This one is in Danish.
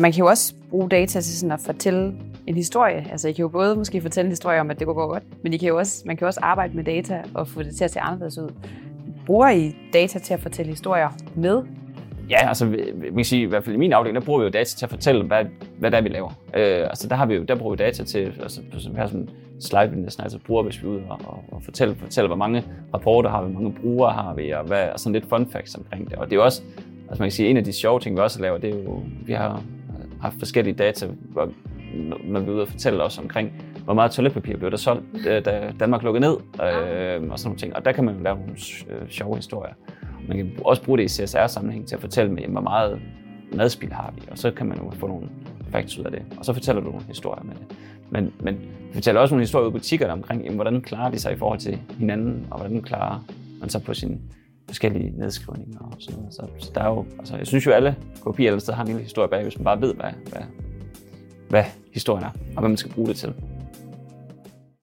Man kan jo også bruge data til sådan at fortælle en historie. Altså, I kan jo både måske fortælle en historie om, at det går godt, men I kan jo også, man kan jo også arbejde med data og få det til at se anderledes ud. Bruger I data til at fortælle historier med? Ja, altså man kan sige, i hvert fald i min afdeling, der bruger vi jo data til at fortælle, hvad, hvad det er, vi laver. Øh, altså der, har vi jo, der bruger vi data til, altså på sådan, sådan slide vi næsten altså bruger, hvis vi er ude og, og, og fortælle, fortæller, hvor mange rapporter har vi, hvor mange brugere har vi, og, hvad, og sådan lidt fun facts omkring det. Og det er jo også, altså man kan sige, en af de sjove ting, vi også laver, det er jo, vi har haft forskellige data, hvor, når vi er ude og fortælle os omkring, hvor meget toiletpapir blev der solgt, da Danmark lukkede ned, øh, og sådan nogle ting. Og der kan man jo lave nogle øh, sjove historier. Man kan også bruge det i CSR-sammenhæng til at fortælle med, hvor meget madspil har vi, og så kan man jo få nogle facts ud af det. Og så fortæller du nogle historier med det. Men, men vi fortæller også nogle historier ud i butikkerne omkring, jamen, hvordan klarer de sig i forhold til hinanden, og hvordan klarer man sig på sine forskellige nedskrivninger og sådan noget. Så, så der er jo, altså, jeg synes jo, alle kopier eller sted har en lille historie bag, hvis man bare ved, hvad, hvad, hvad historien er, og hvad man skal bruge det til.